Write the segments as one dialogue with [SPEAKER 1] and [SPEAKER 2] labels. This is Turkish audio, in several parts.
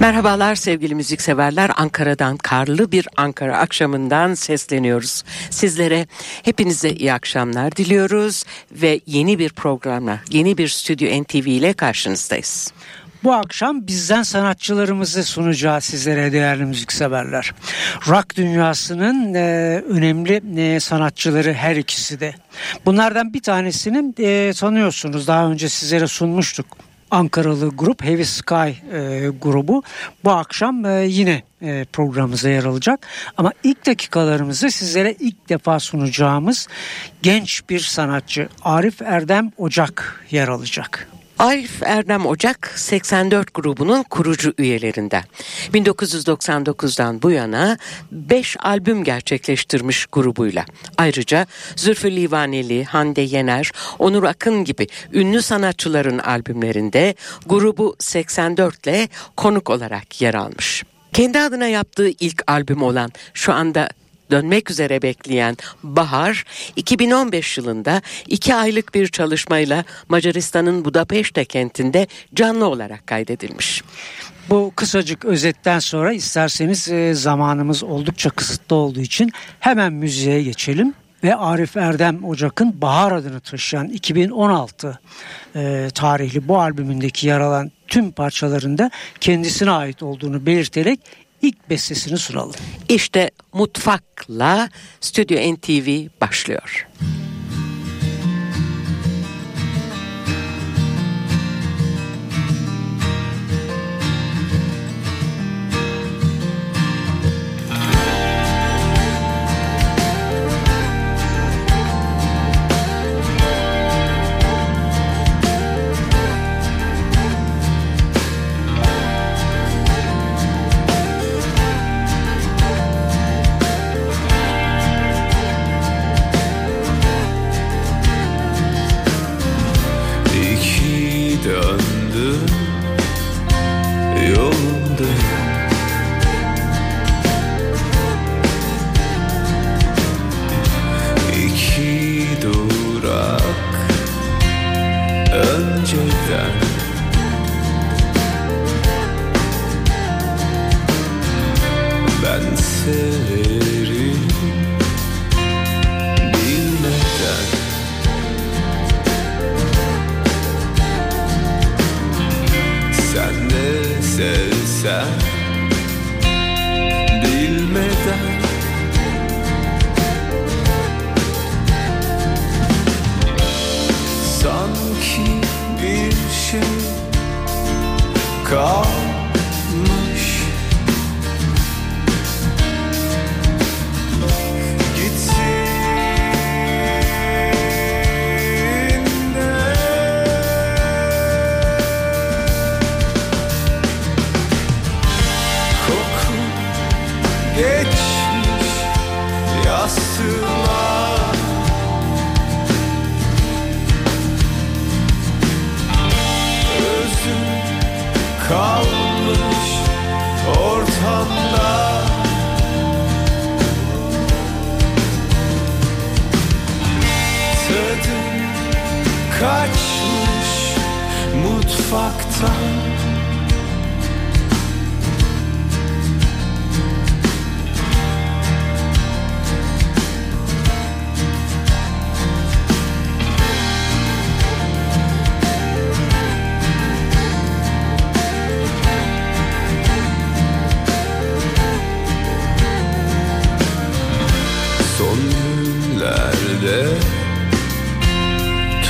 [SPEAKER 1] Merhabalar sevgili müzikseverler. Ankara'dan karlı bir Ankara akşamından sesleniyoruz. Sizlere hepinize iyi akşamlar diliyoruz ve yeni bir programla, yeni bir Stüdyo NTV ile karşınızdayız.
[SPEAKER 2] Bu akşam bizden sanatçılarımızı sunacağız sizlere değerli müzikseverler. Rock dünyasının e, önemli e, sanatçıları her ikisi de. Bunlardan bir tanesini e, tanıyorsunuz. Daha önce sizlere sunmuştuk. Ankaralı grup Heavy Sky e, grubu bu akşam e, yine e, programımıza yer alacak. Ama ilk dakikalarımızı sizlere ilk defa sunacağımız genç bir sanatçı Arif Erdem Ocak yer alacak.
[SPEAKER 1] Arif Erdem Ocak 84 grubunun kurucu üyelerinden. 1999'dan bu yana 5 albüm gerçekleştirmiş grubuyla. Ayrıca Zülfü Livaneli, Hande Yener, Onur Akın gibi ünlü sanatçıların albümlerinde grubu 84 ile konuk olarak yer almış. Kendi adına yaptığı ilk albüm olan şu anda dönmek üzere bekleyen Bahar 2015 yılında iki aylık bir çalışmayla Macaristan'ın Budapeşte kentinde canlı olarak kaydedilmiş.
[SPEAKER 2] Bu kısacık özetten sonra isterseniz e, zamanımız oldukça kısıtlı olduğu için hemen müziğe geçelim ve Arif Erdem Ocak'ın Bahar adını taşıyan 2016 e, tarihli bu albümündeki yer alan tüm parçalarında kendisine ait olduğunu belirterek ilk bestesini sunalım.
[SPEAKER 1] İşte Mutfak'la Stüdyo NTV başlıyor.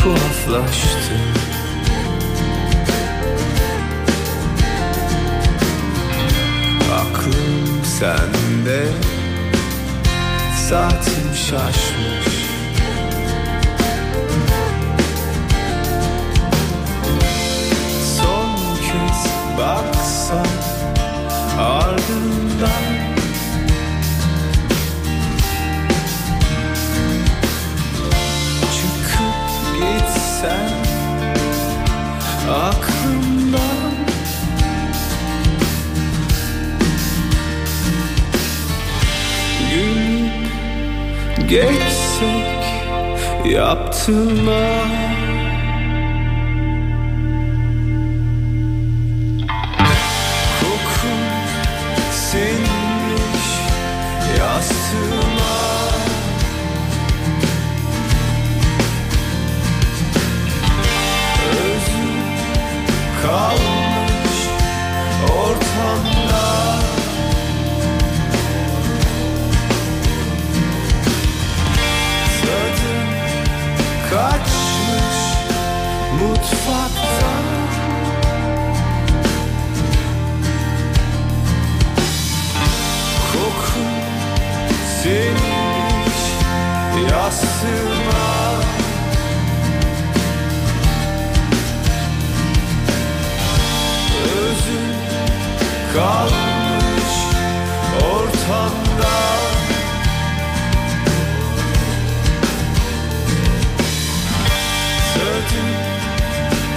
[SPEAKER 3] tuhaflaştı. Aklım sende Saatim şaşmış. Son kez baksan ardından sen aklımdan Gün geçsek yaptığıma. Kokun sinmiş yastığı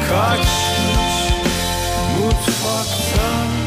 [SPEAKER 3] kaçmış mutfaktan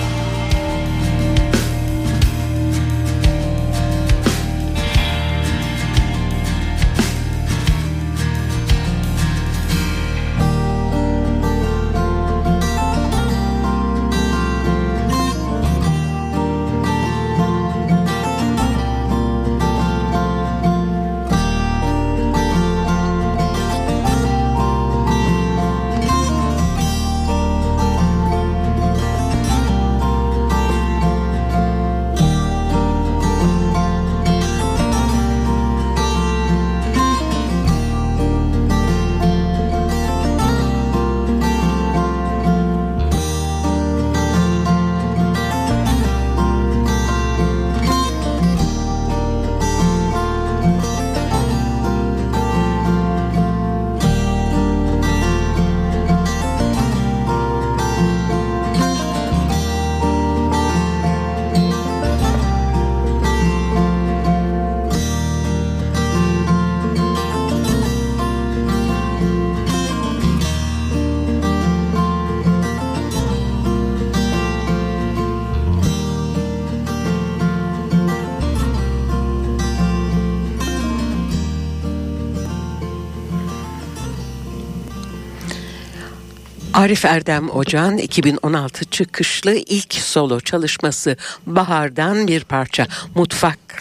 [SPEAKER 1] Arif Erdem Ocağan 2016 çıkışlı ilk solo çalışması Bahar'dan bir parça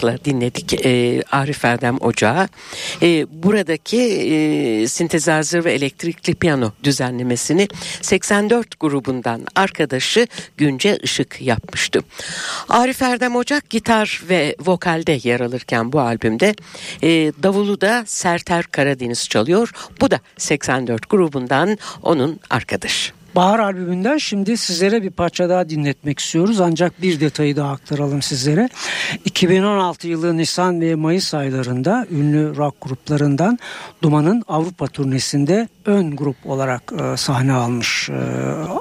[SPEAKER 1] Mutfak'la dinledik e, Arif Erdem Ocağı. E, buradaki e, sintezazör ve elektrikli piyano düzenlemesini 84 grubundan arkadaşı Günce Işık yapmıştı. Arif Erdem Ocak gitar ve vokalde yer alırken bu albümde e, davulu da Serter Karadeniz çalıyor. Bu da 84 grubundan onun arkadaşı.
[SPEAKER 2] Bahar albümünden şimdi sizlere bir parça daha dinletmek istiyoruz. Ancak bir detayı daha aktaralım sizlere. 2016 yılı Nisan ve Mayıs aylarında ünlü rock gruplarından Duman'ın Avrupa turnesinde ön grup olarak e, sahne almış e,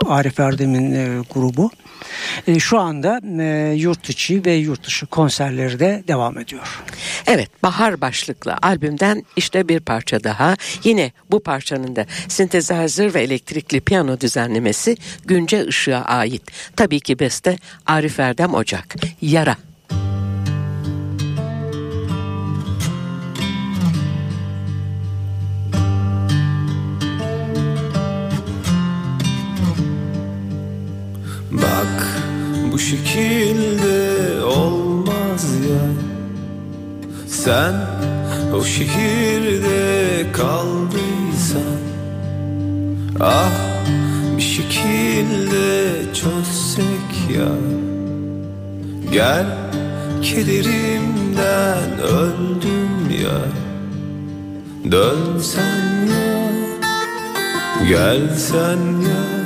[SPEAKER 2] Arif Erdem'in e, grubu. E, şu anda e, yurt içi ve yurt dışı konserleri de devam ediyor.
[SPEAKER 1] Evet Bahar başlıklı albümden işte bir parça daha. Yine bu parçanın da sintezazör ve elektrikli piyano düzenlemesi Günce Işık'a ait. Tabii ki beste Arif Erdem Ocak. Yara.
[SPEAKER 3] Bak bu şekilde olmaz ya Sen o şehirde kaldıysan Ah şekilde çözsek ya. Gel kederimden öldüm ya. Dönsen ya Gelsen ya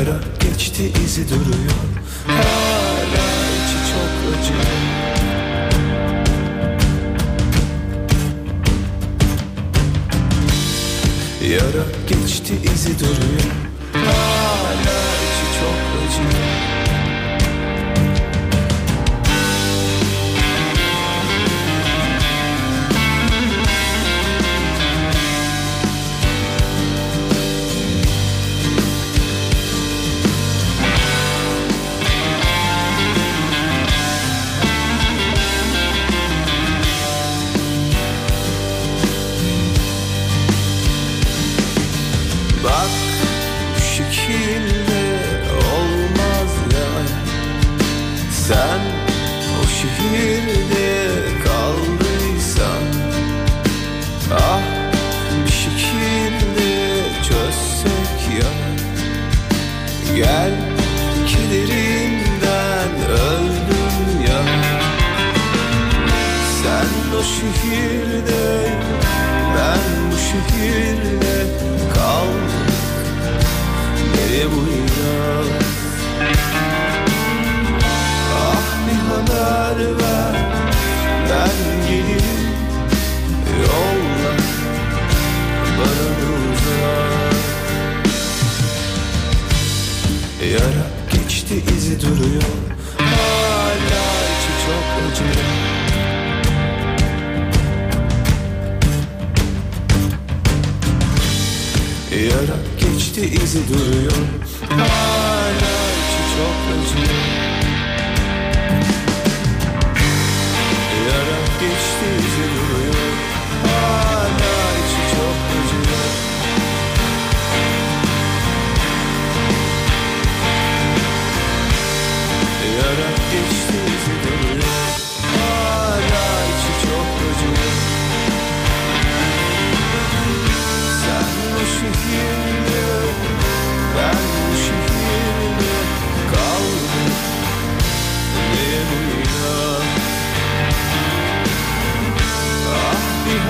[SPEAKER 3] Yara geçti izi duruyor. Hala içi çok acı. Yara geçti izi duruyor. Hala içi çok acı şehirde duruyor. Hala içi çok acı Yara geçti izi duruyor. Hala içi çok acı Yara geçti izi duruyor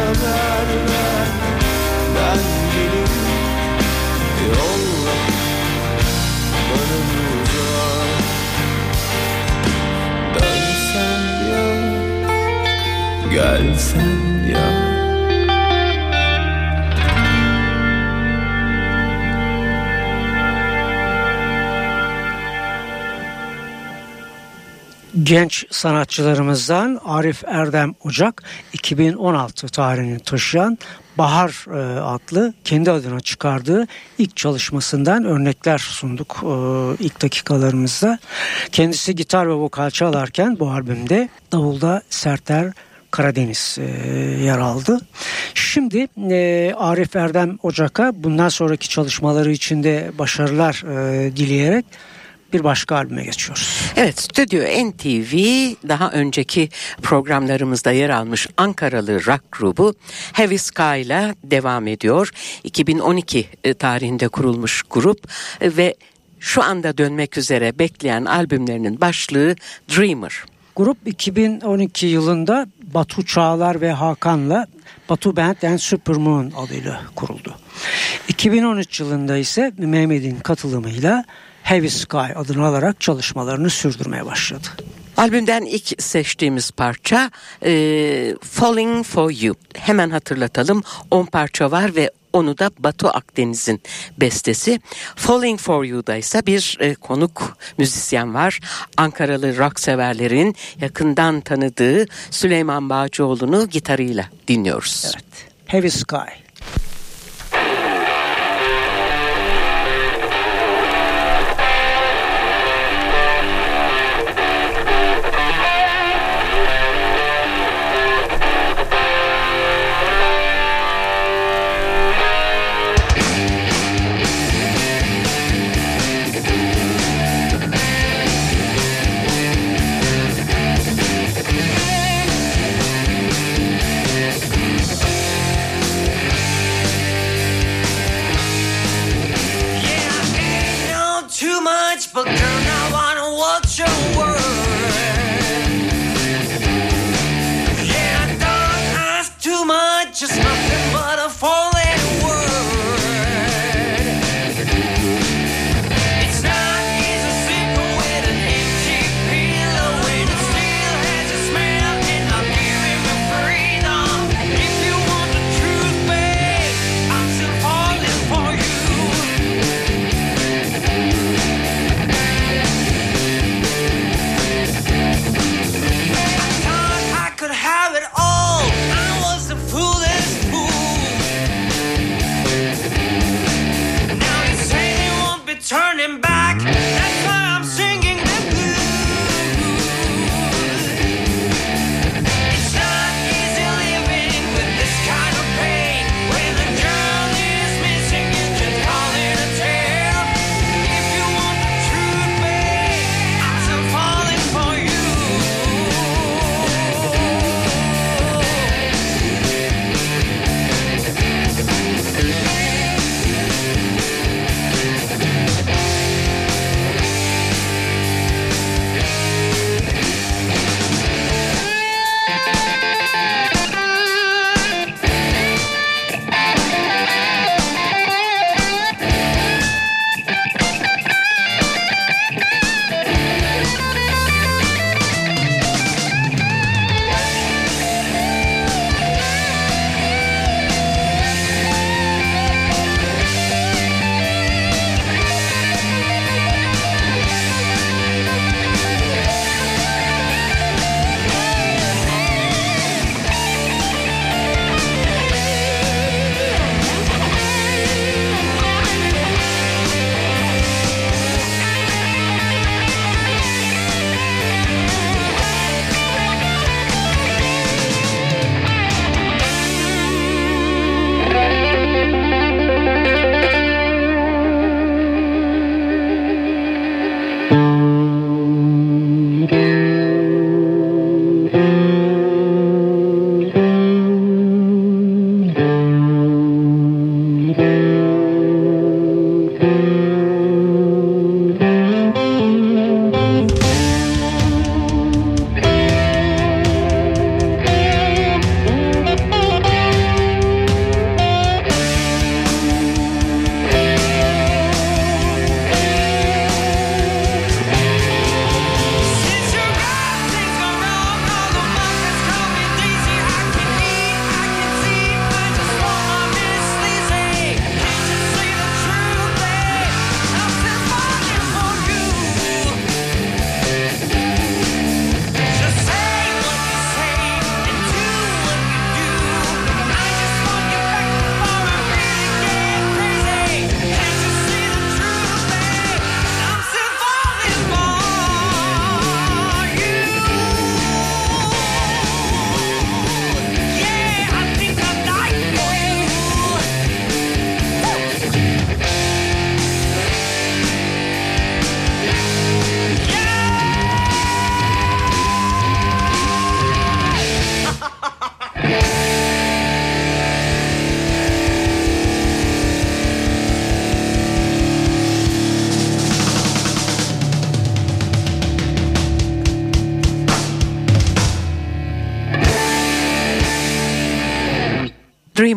[SPEAKER 3] haber ver, ben gelirim. Yolla bana uzak. Dönsen ya, gelsen ya.
[SPEAKER 2] Genç sanatçılarımızdan Arif Erdem Ocak 2016 tarihini taşıyan Bahar e, adlı kendi adına çıkardığı ilk çalışmasından örnekler sunduk e, ilk dakikalarımızda. Kendisi gitar ve vokal çalarken bu albümde davulda Serter Karadeniz e, yer aldı. Şimdi Arif Erdem Ocak'a bundan sonraki çalışmaları içinde başarılar dileyerek bir başka albüme geçiyoruz.
[SPEAKER 1] Evet, Stüdyo NTV daha önceki programlarımızda yer almış Ankaralı rock grubu Heavy Sky ile devam ediyor. 2012 e, tarihinde kurulmuş grup ve şu anda dönmek üzere bekleyen albümlerinin başlığı Dreamer.
[SPEAKER 2] Grup 2012 yılında Batu Çağlar ve Hakan'la Batu Band and Supermoon adıyla kuruldu. 2013 yılında ise Mehmet'in katılımıyla Heavy Sky adını alarak çalışmalarını sürdürmeye başladı.
[SPEAKER 1] Albümden ilk seçtiğimiz parça e, Falling For You. Hemen hatırlatalım 10 parça var ve onu da Batu Akdeniz'in bestesi. Falling For You'da ise bir e, konuk müzisyen var. Ankaralı rock severlerin yakından tanıdığı Süleyman Bağcıoğlu'nu gitarıyla dinliyoruz.
[SPEAKER 2] Evet. Heavy Sky.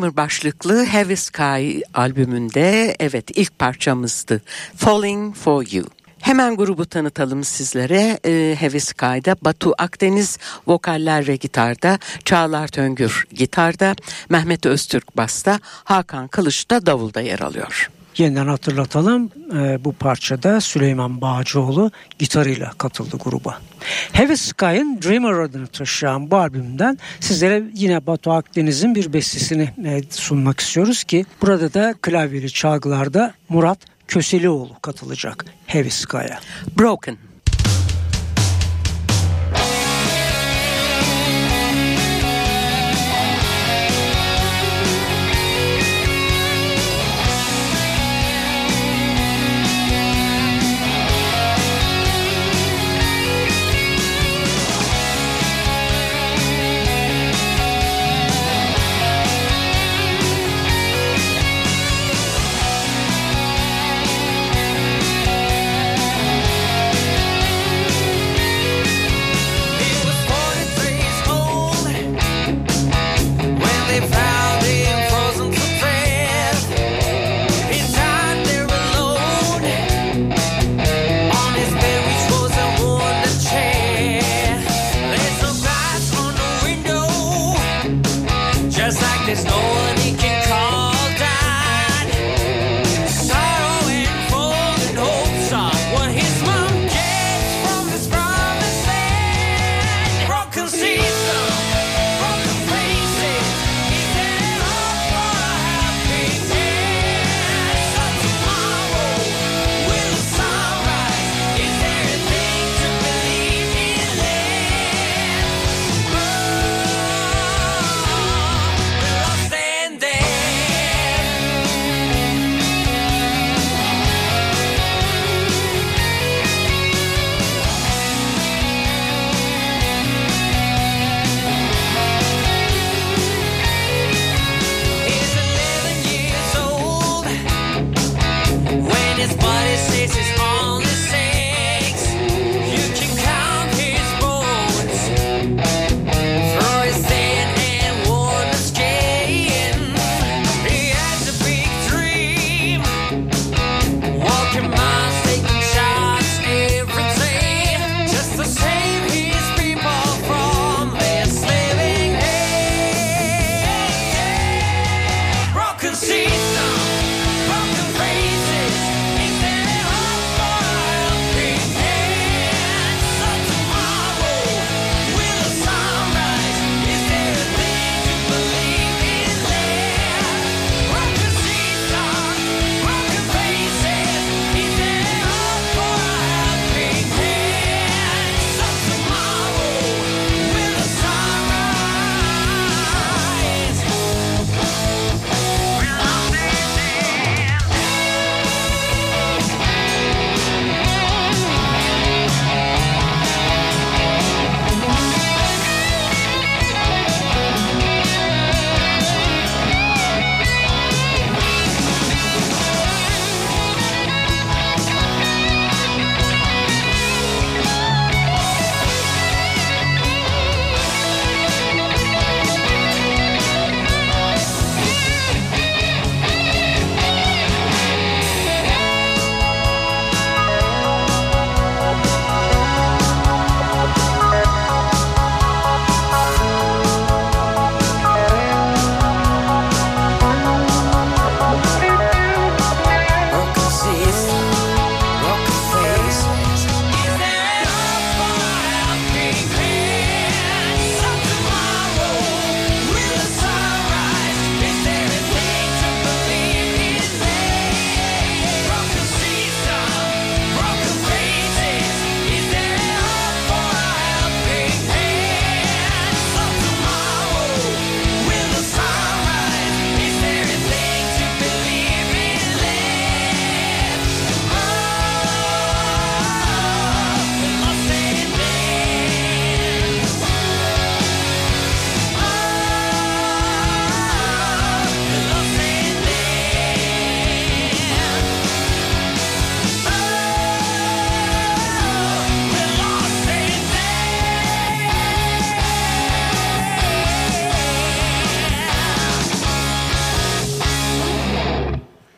[SPEAKER 1] Dreamer başlıklı Heavy Sky albümünde evet ilk parçamızdı Falling For You. Hemen grubu tanıtalım sizlere. Ee, Heavy Sky'da Batu Akdeniz vokaller ve gitarda, Çağlar Töngür gitarda, Mehmet Öztürk basta, Hakan Kılıç da davulda yer alıyor.
[SPEAKER 2] Yeniden hatırlatalım e, bu parçada Süleyman Bağcıoğlu gitarıyla katıldı gruba. Heavy Sky'ın Dreamer adını taşıyan bu albümden sizlere yine Batu Akdeniz'in bir bestesini e, sunmak istiyoruz ki burada da klavyeli çalgılarda Murat Köselioğlu katılacak Heavy Sky'a.
[SPEAKER 1] Broken.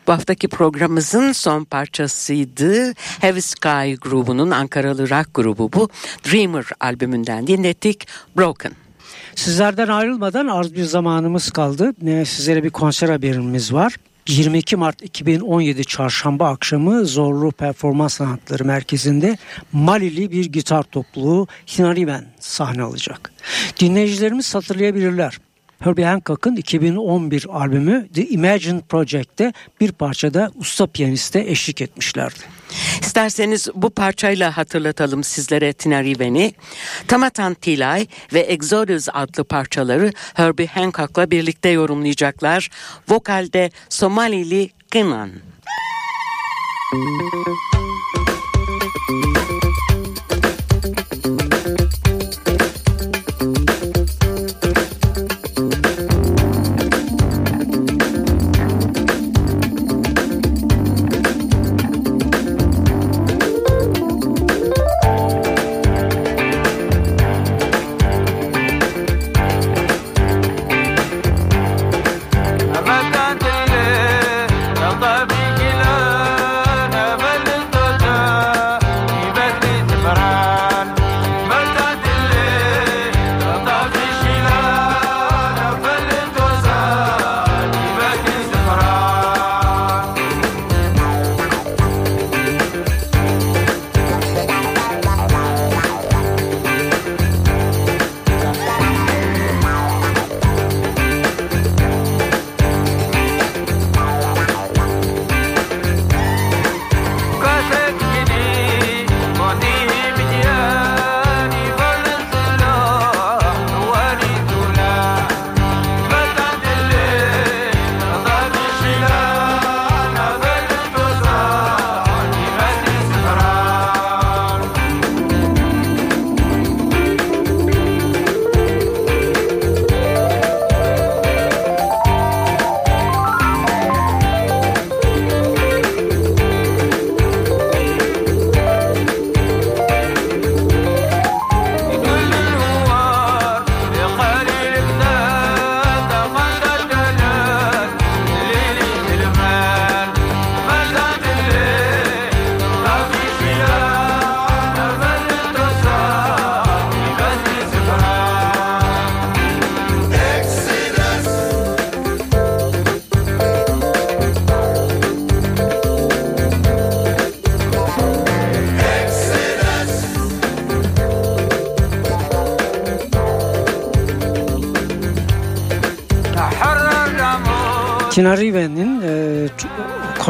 [SPEAKER 1] Bu haftaki programımızın son parçasıydı. Heavy Sky grubunun Ankaralı rock grubu bu. Dreamer albümünden dinlettik. Broken.
[SPEAKER 2] Sizlerden ayrılmadan az bir zamanımız kaldı. Sizlere bir konser haberimiz var. 22 Mart 2017 çarşamba akşamı Zorlu Performans Sanatları Merkezi'nde Malili bir gitar topluluğu Hinariben sahne alacak. Dinleyicilerimiz hatırlayabilirler. Herbie Hancock'ın 2011 albümü The Imagine Project'te bir parçada usta piyaniste eşlik etmişlerdi.
[SPEAKER 1] İsterseniz bu parçayla hatırlatalım sizlere Tina Riven'i. Tamatan Tilay ve Exodus adlı parçaları Herbie Hancock'la birlikte yorumlayacaklar. Vokalde Somalili Kınan.
[SPEAKER 2] Tina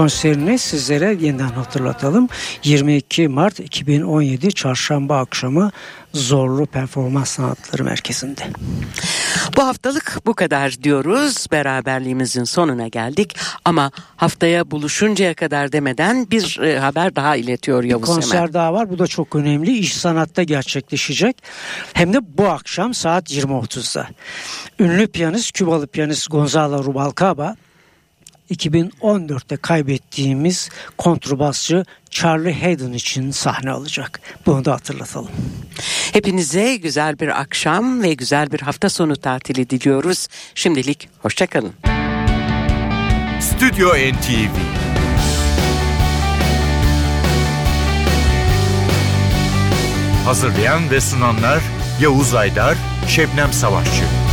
[SPEAKER 2] konserini sizlere yeniden hatırlatalım. 22 Mart 2017 Çarşamba akşamı Zorlu Performans Sanatları Merkezi'nde.
[SPEAKER 1] Bu haftalık bu kadar diyoruz. Beraberliğimizin sonuna geldik. Ama haftaya buluşuncaya kadar demeden bir e, haber daha iletiyor Yavuz
[SPEAKER 2] Konser
[SPEAKER 1] Semen.
[SPEAKER 2] daha var. Bu da çok önemli. İş sanatta gerçekleşecek. Hem de bu akşam saat 20.30'da. Ünlü piyanist, Kübalı piyanist Gonzalo Rubalcaba 2014'te kaybettiğimiz kontrbasçı Charlie Hayden için sahne alacak. Bunu da hatırlatalım.
[SPEAKER 1] Hepinize güzel bir akşam ve güzel bir hafta sonu tatili diliyoruz. Şimdilik hoşçakalın.
[SPEAKER 4] Stüdyo NTV Hazırlayan ve sunanlar Yavuz Aydar, Şebnem Savaşçı.